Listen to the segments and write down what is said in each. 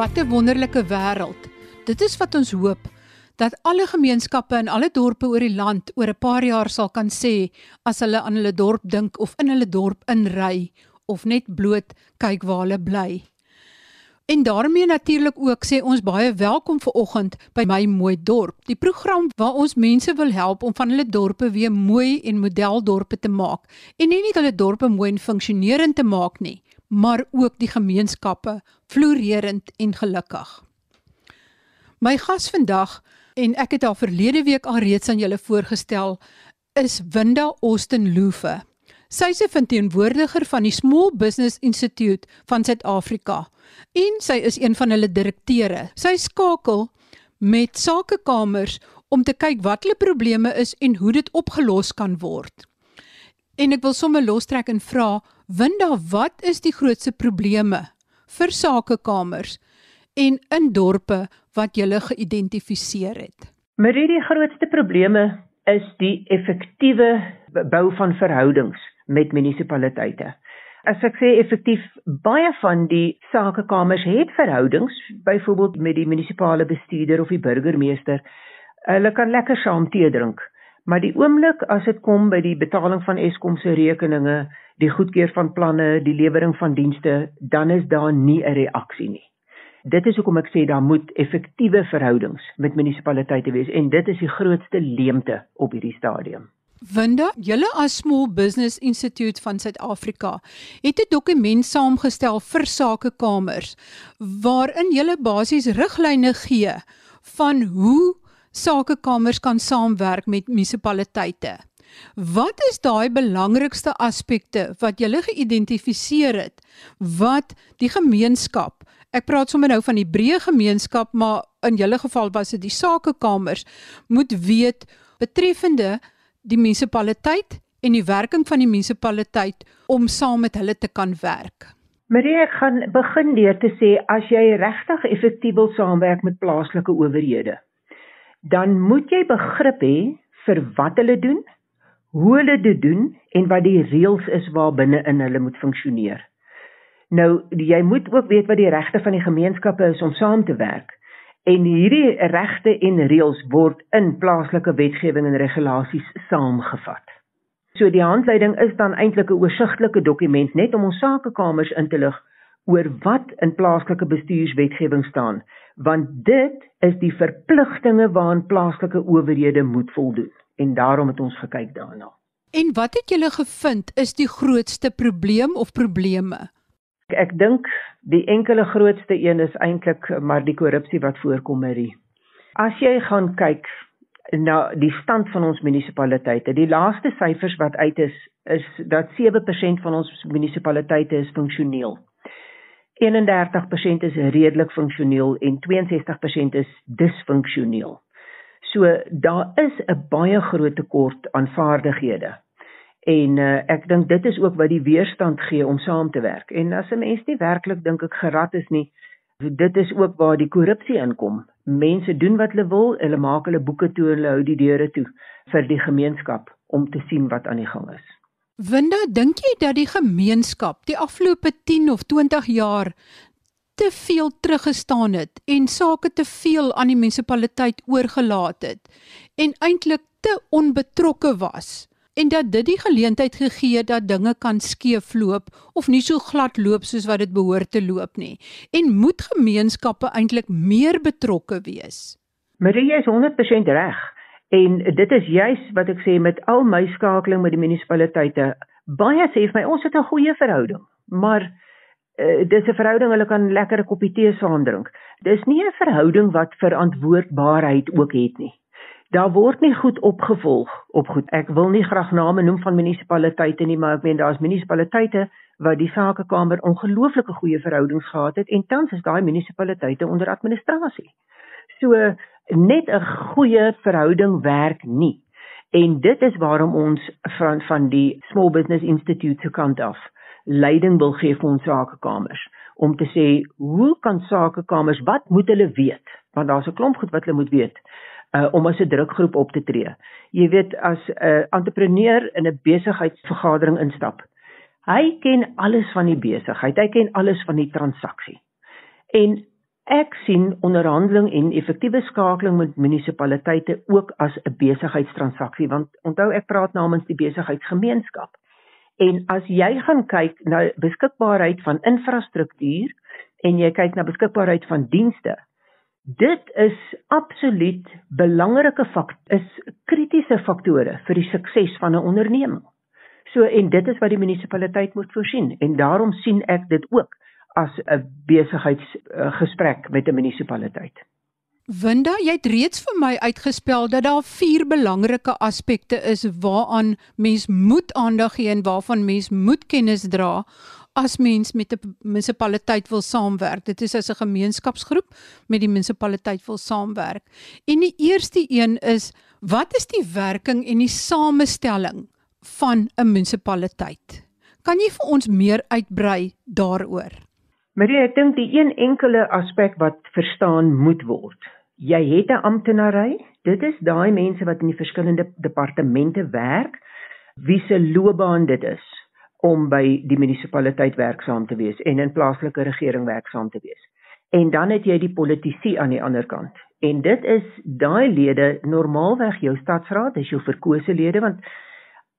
Wat 'n wonderlike wêreld. Dit is wat ons hoop dat alle gemeenskappe in alle dorpe oor die land oor 'n paar jaar sal kan sê as hulle aan hulle dorp dink of in hulle dorp inry of net bloot kyk waar hulle bly. En daarmee natuurlik ook sê ons baie welkom vir oggend by my mooi dorp. Die program waar ons mense wil help om van hulle dorpe weer mooi en modeldorpe te maak en nie net hulle dorpe mooi en funksionerend te maak nie, maar ook die gemeenskappe floreerend en gelukkig. My gas vandag en ek het haar verlede week al reeds aan julle voorgestel is Winda Austin Loofe. Sy is 'n verteenwoordiger van die Small Business Institute van Suid-Afrika en sy is een van hulle direkteure. Sy skakel met sakekamers om te kyk wat hulle probleme is en hoe dit opgelos kan word. En ek wil sommer lostrek en vra, Winda, wat is die grootste probleme vir sakekamers en in dorpe wat jy geïdentifiseer het? Marie, die grootste probleme is die effektiewe bou van verhoudings met munisipaliteite. As ek sê effektief, baie van die sakekamers het verhoudings, byvoorbeeld met die munisipale bestuurder of die burgemeester. Hulle kan lekker saam tee drink, maar die oomblik as dit kom by die betaling van Eskom se rekeninge, die goedkeur van planne, die lewering van dienste, dan is daar nie 'n reaksie nie. Dit is hoekom ek sê daar moet effektiewe verhoudings met munisipaliteite wees en dit is die grootste leemte op hierdie stadium. Winda, julle as Small Business Institute van Suid-Afrika het 'n dokument saamgestel vir sakekamers waarin julle basies riglyne gee van hoe sakekamers kan saamwerk met munisipaliteite. Wat is daai belangrikste aspekte wat julle geïdentifiseer het wat die gemeenskap Ek praat sommer nou van die breë gemeenskap, maar in julle geval was dit die sakekamers moet weet betreffende die munisipaliteit en die werking van die munisipaliteit om saam met hulle te kan werk. Marie, ek gaan begin deur te sê as jy regtig effektief wil saamwerk met plaaslike owerhede, dan moet jy begrip hê vir wat hulle doen, hoe hulle dit doen en wat die reëls is waarbinne in hulle moet funksioneer. Nou, jy moet ook weet wat die regte van die gemeenskappe is om saam te werk. En hierdie regte en reëls word in plaaslike wetgewing en regulasies saamgevat. So die handleiding is dan eintlik 'n oorsigtelike dokument net om ons sakekamers in te lig oor wat in plaaslike bestuurswetgewing staan, want dit is die verpligtinge waaraan plaaslike owerhede moet voldoen en daarom het ons gekyk daarna. En wat het julle gevind is die grootste probleem of probleme? Ek dink die enkele grootste een is eintlik maar die korrupsie wat voorkom hierdie. As jy gaan kyk na die stand van ons munisipaliteite, die laaste syfers wat uit is is dat 7% van ons munisipaliteite is funksioneel. 31% is redelik funksioneel en 62% is disfunksioneel. So daar is 'n baie groot tekort aan vaardighede En uh, ek dink dit is ook wat die weerstand gee om saam te werk. En as 'n mens nie werklik dink ek gerad is nie, dit is ook waar die korrupsie inkom. Mense doen wat hulle wil, hulle maak hulle boeke toe en hulle hou die deure toe vir die gemeenskap om te sien wat aan die gang is. Winda, dink jy dat die gemeenskap die afgelope 10 of 20 jaar te veel teruggestaan het en sake te veel aan die munisipaliteit oorgelaat het en eintlik te onbetrokke was en dat dit die geleentheid gegee het dat dinge kan skeefloop of nie so glad loop soos wat dit behoort te loop nie. En moet gemeenskappe eintlik meer betrokke wees? Marie is 100% reg. En dit is juis wat ek sê met al my skakeling met die munisipaliteite. Baie sê vir my ons het 'n goeie verhouding, maar uh, dis 'n verhouding hulle kan lekker 'n koppie tee saam drink. Dis nie 'n verhouding wat verantwoordbaarheid ook het nie. Daar word nie goed opgevolg op goed. Ek wil nie graag name noem van munisipaliteite nie, maar ek meen daar's munisipaliteite waar die sakekamer ongelooflike goeie verhoudings gehad het en tans is daai munisipaliteite onder administrasie. So net 'n goeie verhouding werk nie. En dit is waarom ons van van die Small Business Institute se kant af leiding wil gee vir ons sakekamers om te sê hoe kan sakekamers wat moet hulle weet want daar's 'n klomp goed wat hulle moet weet uh, om as 'n drukgroep op te tree. Jy weet as 'n uh, entrepreneur in 'n besigheidsvergadering instap. Hy ken alles van die besigheid, hy ken alles van die transaksie. En ek sien onderhandeling en effektiewe skakeling met munisipaliteite ook as 'n besigheidstransaksie want onthou ek praat namens die besigheidsgemeenskap. En as jy gaan kyk na beskikbaarheid van infrastruktuur en jy kyk na beskikbaarheid van dienste, dit is absoluut belangrike fakt is kritiese faktore vir die sukses van 'n onderneming. So en dit is wat die munisipaliteit moet voorsien en daarom sien ek dit ook as 'n besigheidsgesprek met 'n munisipaliteit. Winda, jy het reeds vir my uitgespel dat daar vier belangrike aspekte is waaraan mens moet aandag gee en waarvan mens moet kennis dra as mens met 'n munisipaliteit wil saamwerk. Dit is as 'n gemeenskapsgroep met die munisipaliteit wil saamwerk. En die eerste een is wat is die werking en die samestelling van 'n munisipaliteit? Kan jy vir ons meer uitbrei daaroor? Marie, ek dink die een enkele aspek wat verstaan moet word. Jy het 'n amptenary. Dit is daai mense wat in die verskillende departemente werk wie se loopbaan dit is om by die munisipaliteit werksaam te wees en in plaaslike regering werksaam te wees. En dan het jy die politici aan die ander kant. En dit is daai lede normaalweg jou stadsraad, is jou verkose lede want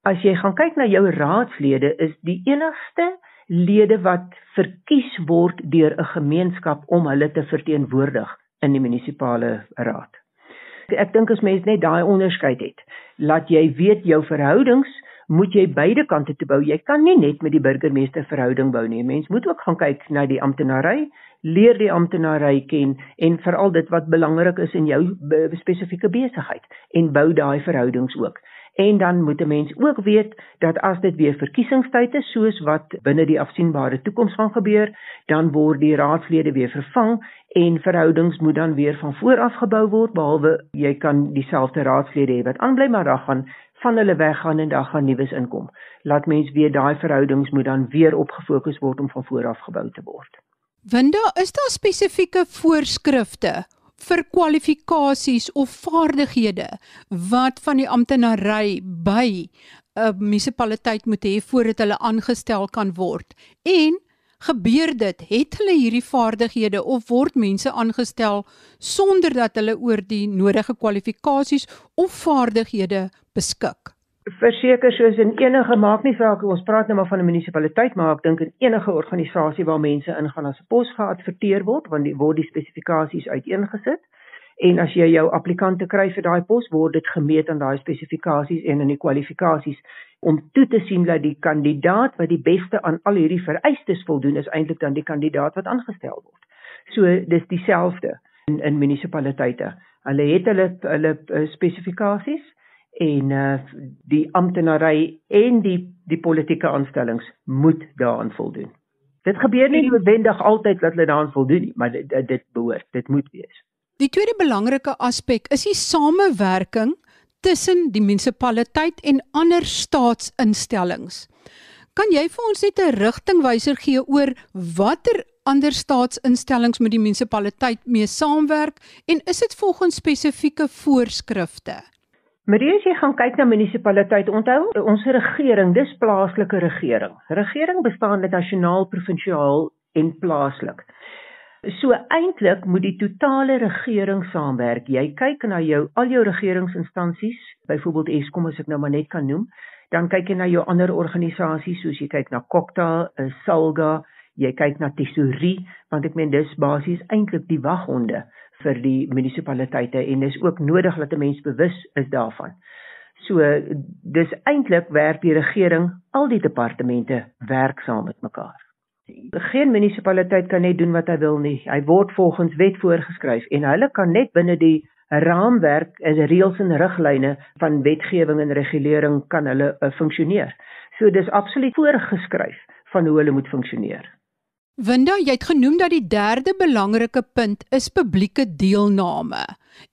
as jy gaan kyk na jou raadslede is die enigste lede wat verkies word deur 'n gemeenskap om hulle te verteenwoordig in die munisipale raad. Ek dink as mens net daai onderskeid het, laat jy weet jou verhoudings moet jy beide kante toe bou. Jy kan nie net met die burgemeester verhouding bou nie. Mens moet ook gaan kyk na die amptenary, leer die amptenary ken en veral dit wat belangrik is in jou spesifieke besigheid en bou daai verhoudings ook. En dan moet 'n mens ook weet dat as dit weer verkiesingstyd is soos wat binne die afsienbare toekoms gaan gebeur, dan word die raadslede weer vervang en verhoudings moet dan weer van voor af gebou word behalwe jy kan dieselfde raadslede hê wat aanbly maar dan gaan van hulle weggaan en dan gaan nuus inkom. Laat mens weer daai verhoudings moet dan weer opgefokus word om van voor af gebou te word. Winda, is daar spesifieke voorskrifte vir kwalifikasies of vaardighede wat van die amptenary by 'n munisipaliteit moet hê voordat hulle aangestel kan word. En gebeur dit, het hulle hierdie vaardighede of word mense aangestel sonder dat hulle oor die nodige kwalifikasies of vaardighede beskik? Verseker soos in enige maak nie saak ons praat nou maar van 'n munisipaliteit maar ek dink in enige organisasie waar mense ingaan as 'n pos geadverteer word want die word die spesifikasies uiteengesit en as jy jou applikante kry vir daai pos word dit gemeet aan daai spesifikasies en aan die kwalifikasies om toe te sien dat die kandidaat wat die beste aan al hierdie vereistes voldoen is eintlik dan die kandidaat wat aangestel word. So dis dieselfde in in munisipaliteite. Hulle het hulle hulle uh, spesifikasies en uh, die amptenary en die die politieke aanstellings moet daaraan voldoen. Dit gebeur nie noodwendig altyd dat hulle daaraan voldoen nie, maar dit dit behoort, dit moet wees. Die tweede belangrike aspek is die samewerking tussen die munisipaliteit en ander staatsinstellings. Kan jy vir ons net 'n rigtingwyser gee oor watter ander staatsinstellings moet die munisipaliteit mee saamwerk en is dit volgens spesifieke voorskrifte? Marie, as jy gaan kyk na munisipaliteit, onthou ons regering, dis plaaslike regering. Regering bestaan uit nasionaal, provinsiaal en plaaslik. So eintlik moet die totale regering saamwerk. Jy kyk na jou al jou regeringsinstansies, byvoorbeeld Eskom as ek nou maar net kan noem, dan kyk jy na jou ander organisasies soos jy kyk na Kokta, eh, Salga, jy kyk na Tesourie, want ek meen dis basies eintlik die waghonde vir die munisipaliteite en dis ook nodig dat 'n mens bewus is daarvan. So dis eintlik werk die regering al die departemente werk saam met mekaar. Geen munisipaliteit kan net doen wat hy wil nie. Hy word volgens wet voorgeskryf en hulle kan net binne die raamwerk en reëls en riglyne van wetgewing en regulering kan hulle uh, funksioneer. So dis absoluut voorgeskryf van hoe hulle moet funksioneer. Winda, jy het genoem dat die derde belangrike punt is publieke deelname.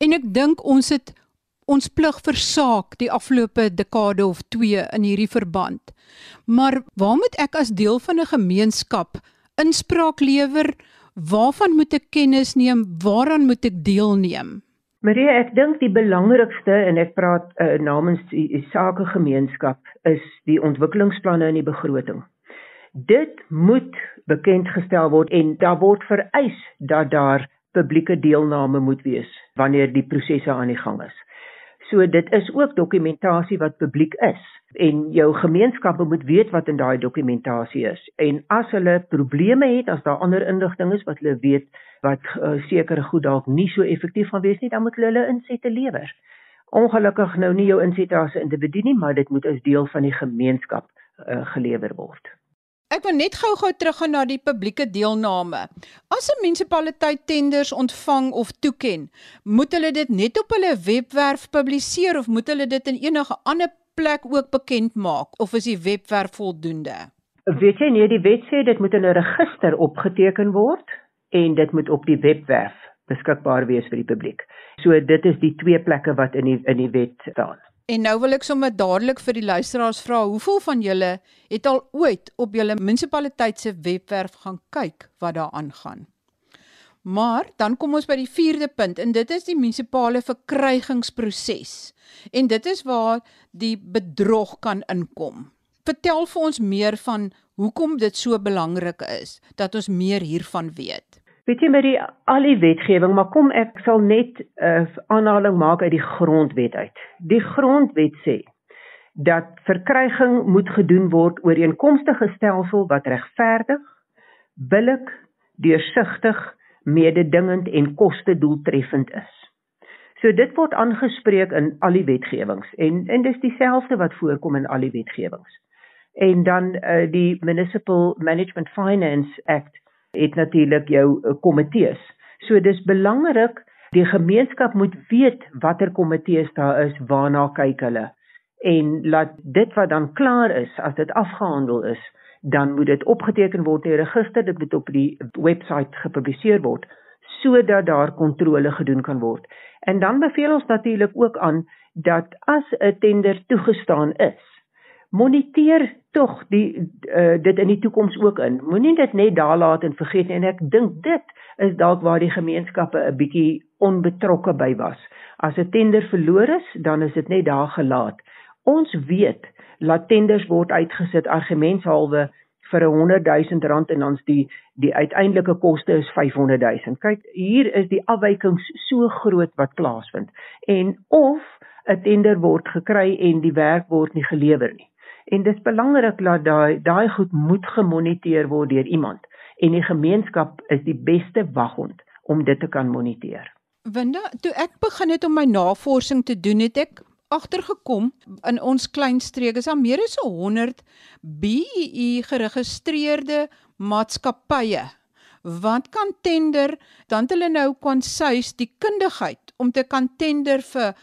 En ek dink ons het ons plig versaak die afgelope dekade of 2 in hierdie verband. Maar waar moet ek as deel van 'n gemeenskap inspraak lewer? Waarvan moet ek kennis neem? Waaraan moet ek deelneem? Marie, ek dink die belangrikste en ek praat uh, namens die, die sakegemeenskap is die ontwikkelingsplanne en die begroting. Dit moet bekend gestel word en daar word vereis dat daar publieke deelname moet wees wanneer die prosesse aan die gang is. So dit is ook dokumentasie wat publiek is en jou gemeenskappe moet weet wat in daai dokumentasie is. En as hulle probleme het, as daar ander inligting is wat hulle weet wat uh, sekere goed dalk nie so effektief gaan wees nie, dan moet hulle hulle insette lewer. Ongelukkig nou nie jou insette as 'n individu nie, maar dit moet as deel van die gemeenskap uh, gelewer word. Ek wil net gou-gou teruggaan na die publieke deelname. As 'n munisipaliteit tenders ontvang of toeken, moet hulle dit net op hulle webwerf publiseer of moet hulle dit in enige ander plek ook bekend maak of is die webwerf voldoende? Weet jy nee, die wet sê dit moet in 'n register opgeteken word en dit moet op die webwerf beskikbaar wees vir die publiek. So dit is die twee plekke wat in die in die wet staan. En nou wil ek sommer dadelik vir die luisteraars vra, hoeveel van julle het al ooit op julle munisipaliteit se webwerf gaan kyk wat daar aangaan? Maar dan kom ons by die 4de punt en dit is die munisipale verkrygingsproses. En dit is waar die bedrog kan inkom. Vertel vir ons meer van hoekom dit so belangrik is dat ons meer hiervan weet. Weet jy met die al die wetgewing, maar kom ek sal net 'n uh, aanhaling maak uit die grondwet uit. Die grondwet sê dat verkryging moet gedoen word oor 'n stelsel wat regverdig, billik, deursigtig, mededingend en kostedoeltreffend is. So dit word aangespreek in al die wetgewings en en dis dieselfde wat voorkom in al die wetgewings. En dan uh, die Municipal Management Finance Act het natuurlik jou eh, komitees. So dis belangrik die gemeenskap moet weet watter komitees daar is, waarna kyk hulle en laat dit wat dan klaar is, as dit afgehandel is, dan moet dit opgeteken word in die register, dit moet op die webwerf gepubliseer word sodat daar kontrole gedoen kan word. En dan beveel ons natuurlik ook aan dat as 'n tender toegestaan is, moniteer tog die uh, dit in die toekoms ook in. Moenie dit net daar laat en vergeet nie en ek dink dit is dalk waar die gemeenskappe 'n bietjie onbetrokke by was. As 'n tender verloor is, dan is dit net daar gelaat. Ons weet laat tenders word uitgesit argumentshalwe vir 'n 100 000 rand en ons die die uiteindelike koste is 500 000. Kyk, hier is die afwykings so groot wat plaasvind. En of 'n tender word gekry en die werk word nie gelewer nie en dis belangrik dat daai daai goed moet gemoniteer word deur iemand en die gemeenskap is die beste waghond om dit te kan moniteer. Winda, toe ek begin het om my navorsing te doen, het ek agtergekom in ons klein streek is daar meer as 100 BEE geregistreerde maatskappye wat kan tender dan hulle nou kon suis die kundigheid om te kan tender vir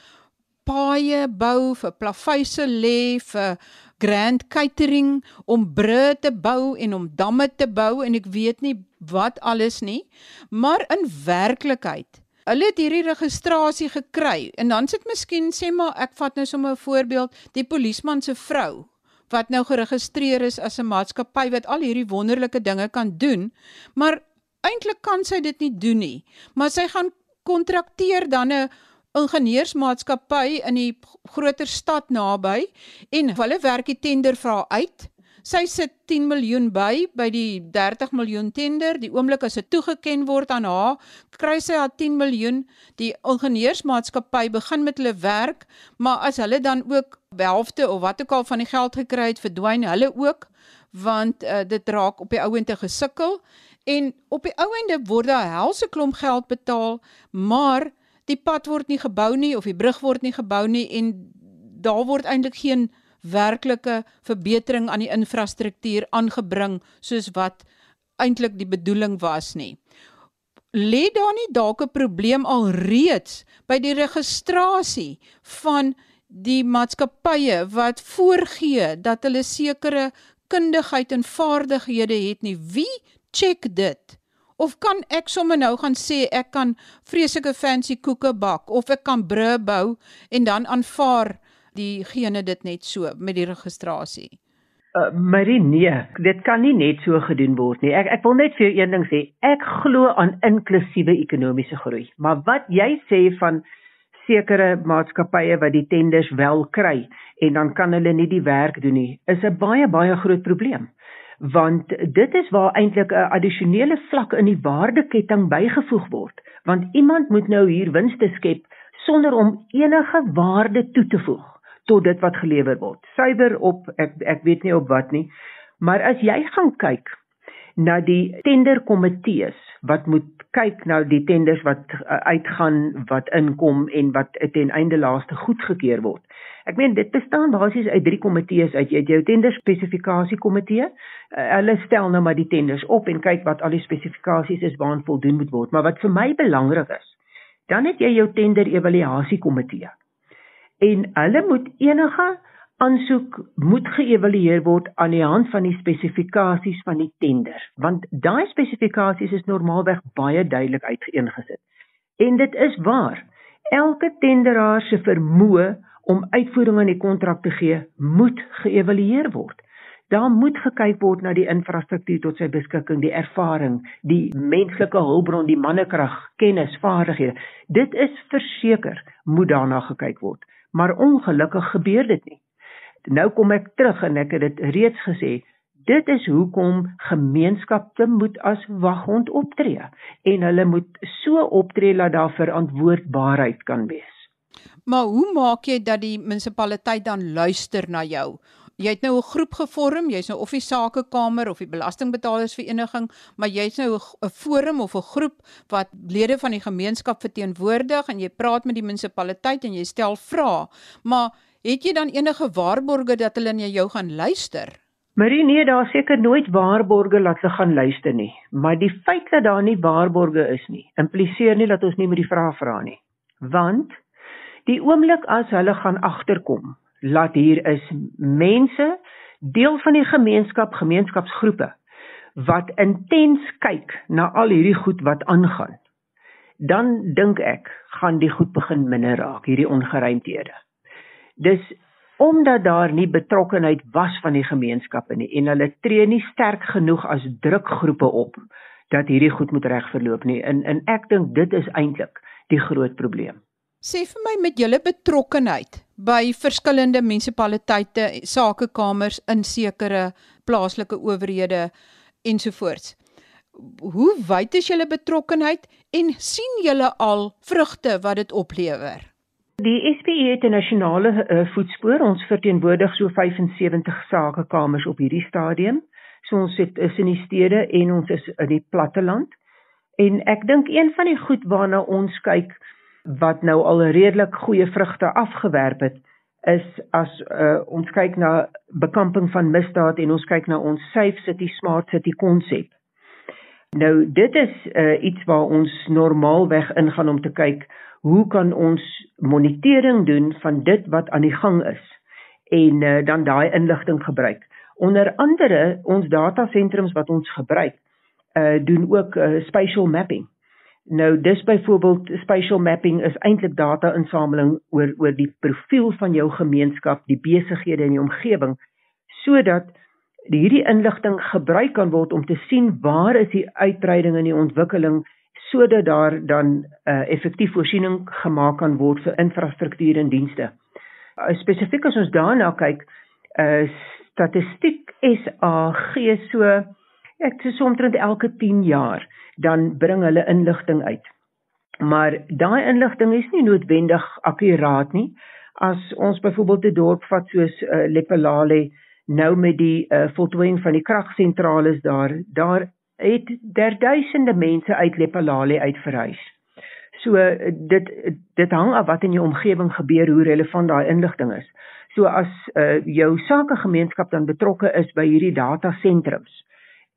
paaie bou vir plaveise lê vir Grand Catering om brûe te bou en om damme te bou en ek weet nie wat alles nie. Maar in werklikheid, hulle het hierdie registrasie gekry en dan sit miskien sê maar ek vat nou sommer 'n voorbeeld, die polisieman se vrou wat nou geregistreer is as 'n maatskappy wat al hierdie wonderlike dinge kan doen, maar eintlik kan sy dit nie doen nie. Maar sy gaan kontrakteer dan 'n ingenieursmaatskappy in die groter stad naby en hulle werk die tender haar uit. Sy sit 10 miljoen by by die 30 miljoen tender. Die oomblik as dit toegeken word aan haar, kry sy haar 10 miljoen. Die ingenieursmaatskappy begin met hulle werk, maar as hulle dan ook helfte of wat ook al van die geld gekry het, verdwyn hulle ook want uh, dit raak op die ouente gesukkel en op die ouende word daar helse klomp geld betaal, maar die pad word nie gebou nie of die brug word nie gebou nie en daar word eintlik geen werklike verbetering aan die infrastruktuur aangebring soos wat eintlik die bedoeling was nie. Lê daar nie dalk 'n probleem al reeds by die registrasie van die maatskappye wat voorgee dat hulle sekere kundigheid en vaardighede het nie. Wie check dit? Of kan ek sommer nou gaan sê ek kan vreeslike fancy koeke bak of ek kan brûe bou en dan aanvaar diegene dit net so met die registrasie? Uh, Marie nee, dit kan nie net so gedoen word nie. Ek ek wil net vir jou een ding sê. Ek glo aan inklusiewe ekonomiese groei. Maar wat jy sê van sekere maatskappye wat die tenders wel kry en dan kan hulle nie die werk doen nie, is 'n baie baie groot probleem want dit is waar eintlik 'n addisionele vlak in die waardeketting bygevoeg word. Want iemand moet nou hier winste skep sonder om enige waarde toe te voeg tot dit wat gelewer word. Suiwer op ek ek weet nie op wat nie. Maar as jy gaan kyk na die tenderkomitees wat moet kyk nou die tenders wat uh, uitgaan wat inkom en wat ten einde laaste goedgekeur word Ek meen dit bestaan basies uit drie komitees uit jy jou tender spesifikasie komitee. Uh, hulle stel nou maar die tenders op en kyk wat al die spesifikasies is waaraan voldoen moet word. Maar wat vir my belangrik is, dan het jy jou tender evaluasie komitee. En hulle moet enige aansoek moet geëvalueer word aan die hand van die spesifikasies van die tender, want daai spesifikasies is normaalweg baie duidelik uiteengesit. En dit is waar. Elke tenderaar se vermoë om uitvoering aan die kontrak te gee, moet geëvalueer word. Daar moet gekyk word na die infrastruktuur tot sy beskikking, die ervaring, die menslike hulpbron, die mannekrag, kennis, vaardighede. Dit is verseker moet daarna gekyk word, maar ongelukkig gebeur dit nie. Nou kom ek terug en ek het dit reeds gesê, dit is hoekom gemeenskappe moet as waghond optree en hulle moet so optree dat daar verantwoordbaarheid kan wees. Maar hoe maak jy dat die munisipaliteit dan luister na jou? Jy het nou 'n groep gevorm, jy's nou of die sakekamer of die belastingbetalersvereniging, maar jy's nou 'n forum of 'n groep wat lede van die gemeenskap verteenwoordig en jy praat met die munisipaliteit en jy stel vrae. Maar het jy dan enige waarborge dat hulle na jou gaan luister? Marie, nee, daar seker nooit waarborge dat hulle gaan luister nie, maar die feit dat daar nie waarborge is nie, impliseer nie dat ons nie met die vrae vra nie. Want Die oomblik as hulle gaan agterkom, laat hier is mense deel van die gemeenskap, gemeenskapsgroepe wat intens kyk na al hierdie goed wat aangaan. Dan dink ek gaan die goed begin minder raak, hierdie ongeruimthede. Dis omdat daar nie betrokkenheid was van die gemeenskappe nie en hulle tree nie sterk genoeg as drukgroepe op dat hierdie goed moet reg verloop nie. En en ek dink dit is eintlik die groot probleem. Sê vir my met julle betrokkenheid by verskillende munisipaliteite, sakekamers in sekere plaaslike owerhede ensovoorts. Hoe wyd is julle betrokkenheid en sien julle al vrugte wat dit oplewer? Die SPE het 'n nasionale uh, voetspoor. Ons verteenwoordig so 75 sakekamers op hierdie stadium. So ons sit is in die stede en ons is in die platteland. En ek dink een van die goed waarna ons kyk wat nou al redelik goeie vrugte afgewerp het is as uh, ons kyk na bekamping van misdaad en ons kyk na ons safe city smart city konsep. Nou dit is uh, iets waar ons normaalweg ingaan om te kyk hoe kan ons monitering doen van dit wat aan die gang is en uh, dan daai inligting gebruik. Onder andere ons datasentrums wat ons gebruik uh, doen ook uh, spatial mapping. Nou dis byvoorbeeld spatial mapping is eintlik data-insameling oor oor die profiel van jou gemeenskap, die besighede in die omgewing sodat hierdie inligting gebruik kan word om te sien waar is die uitbreiding en die ontwikkeling sodat daar dan uh, effektief voorsiening gemaak kan word vir infrastruktuur en dienste. Uh, Spesifiek as ons daarna kyk, uh, statistiek SA gee so ek sê omtrent elke 10 jaar dan bring hulle inligting uit. Maar daai inligting is nie noodwendig akkuraat nie. As ons byvoorbeeld 'n dorp vat soos uh, Lepelale nou met die uh, voltooiing van die kragsentrale daar, daar het der duisende mense uit Lepelale uit verhuis. So uh, dit dit hang af wat in jou omgewing gebeur, hoe relevant daai inligting is. So as uh, jou sakegemeenskap dan betrokke is by hierdie datasentrums,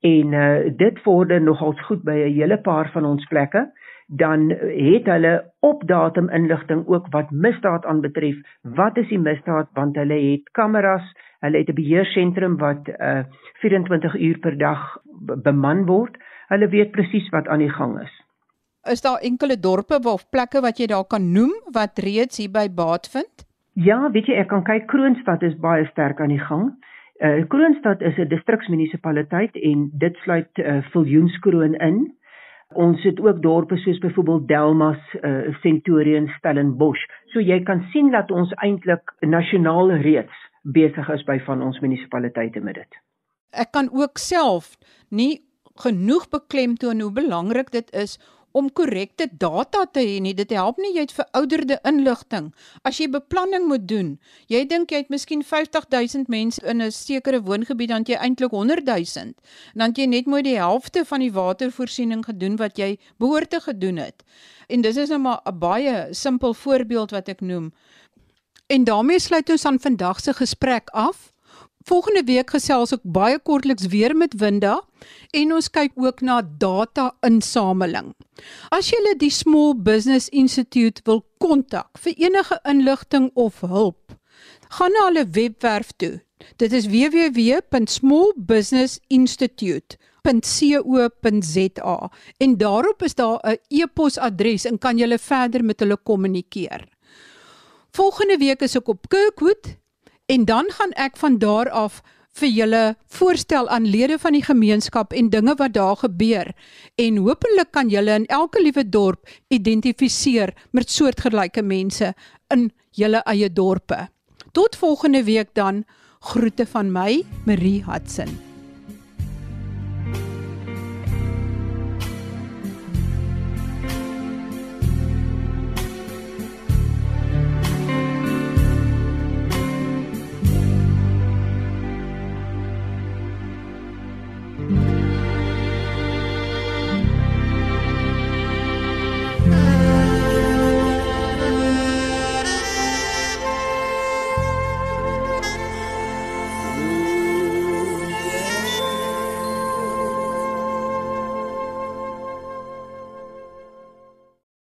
en uh, dit vorder nogals goed by 'n hele paar van ons plekke dan het hulle op datum inligting ook wat misdaad aanbetref. Wat is die misdaad? Want hulle het kameras hulle het 'n beheersentrum wat uh, 24 uur per dag beman word. Hulle weet presies wat aan die gang is. Is daar enkele dorpe of plekke wat jy daar kan noem wat reeds hier by baat vind? Ja weet jy ek kan kyk Kroonstad is baie sterk aan die gang. Uh Kroonstad is 'n distriksmunisipaliteit en dit sluit uh Viljoenskroon in. Ons het ook dorpe soos byvoorbeeld Delmas, uh Centurion, Stellenbosch. So jy kan sien dat ons eintlik nasionaal reeds besig is by van ons munisipaliteite met dit. Ek kan ook self nie genoeg beklemtoon hoe belangrik dit is om korrekte data te hê nie. Dit help nie jy het verouderde inligting. As jy beplanning moet doen, jy dink jy het miskien 50000 mense in 'n sekere woongebied dan jy eintlik 100000. Dan jy net mooi die helfte van die watervoorsiening gedoen wat jy behoort te gedoen het. En dis is nou maar 'n baie simpel voorbeeld wat ek noem. En daarmee sluit ons aan vandag se gesprek af. Volgende week gesels ek baie kortliks weer met Winda en ons kyk ook na data-insameling. As jy die Small Business Institute wil kontak vir enige inligting of hulp, gaan na hulle webwerf toe. Dit is www.smallbusinessinstitute.co.za en daarop is daar 'n e-posadres en kan jy verder met hulle kommunikeer. Volgende week is ek op Kirkwood en dan gaan ek van daar af vir julle voorstel aan lede van die gemeenskap en dinge wat daar gebeur en hopelik kan julle in elke liewe dorp identifiseer met soortgelyke mense in julle eie dorpe. Tot volgende week dan groete van my Marie Hudson.